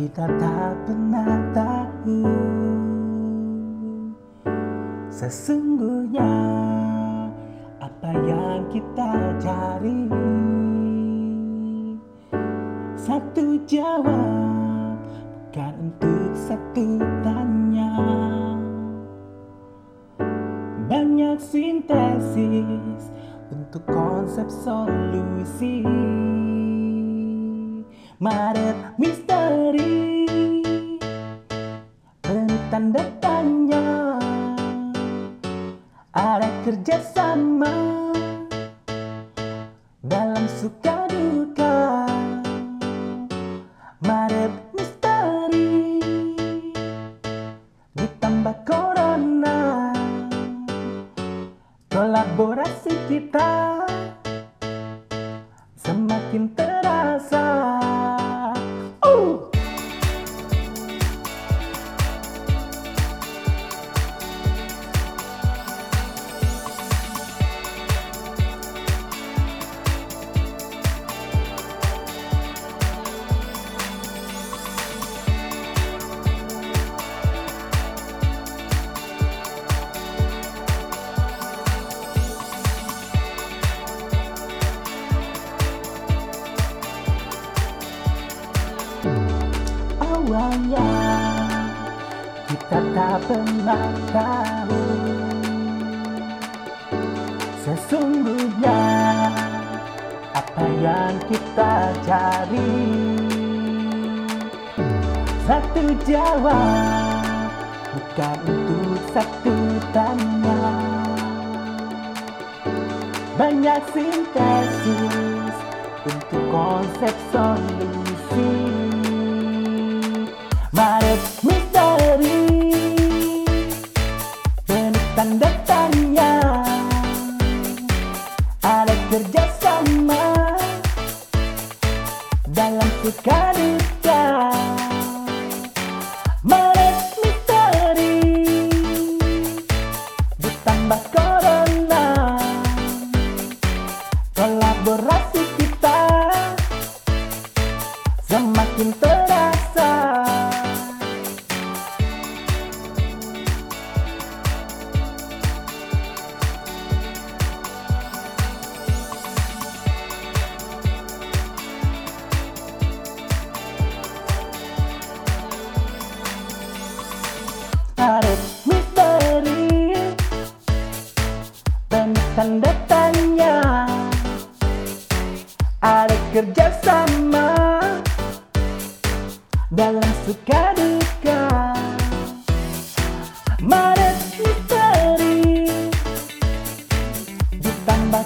Kita tak pernah tahu Sesungguhnya apa yang kita cari. Satu jawab bukan untuk satu tanya. Banyak sintesis untuk konsep solusi. Maret misteri Penuh tanda tanya. Ada kerjasama. Dalam suka duka. Maret misteri. Ditambah corona. Kolaborasi kita Semakin terasa Awalnya kita tak pernah tahu Sesungguhnya apa yang kita cari. Satu jawab bukan untuk satu tanya. Banyak sintesis untuk konsep solusi misteri Penuh tanda tanya Ada kerjasama Dalam suka tanda tanya Ada kerjasama Dalam suka duka. Maret misteri Ditambah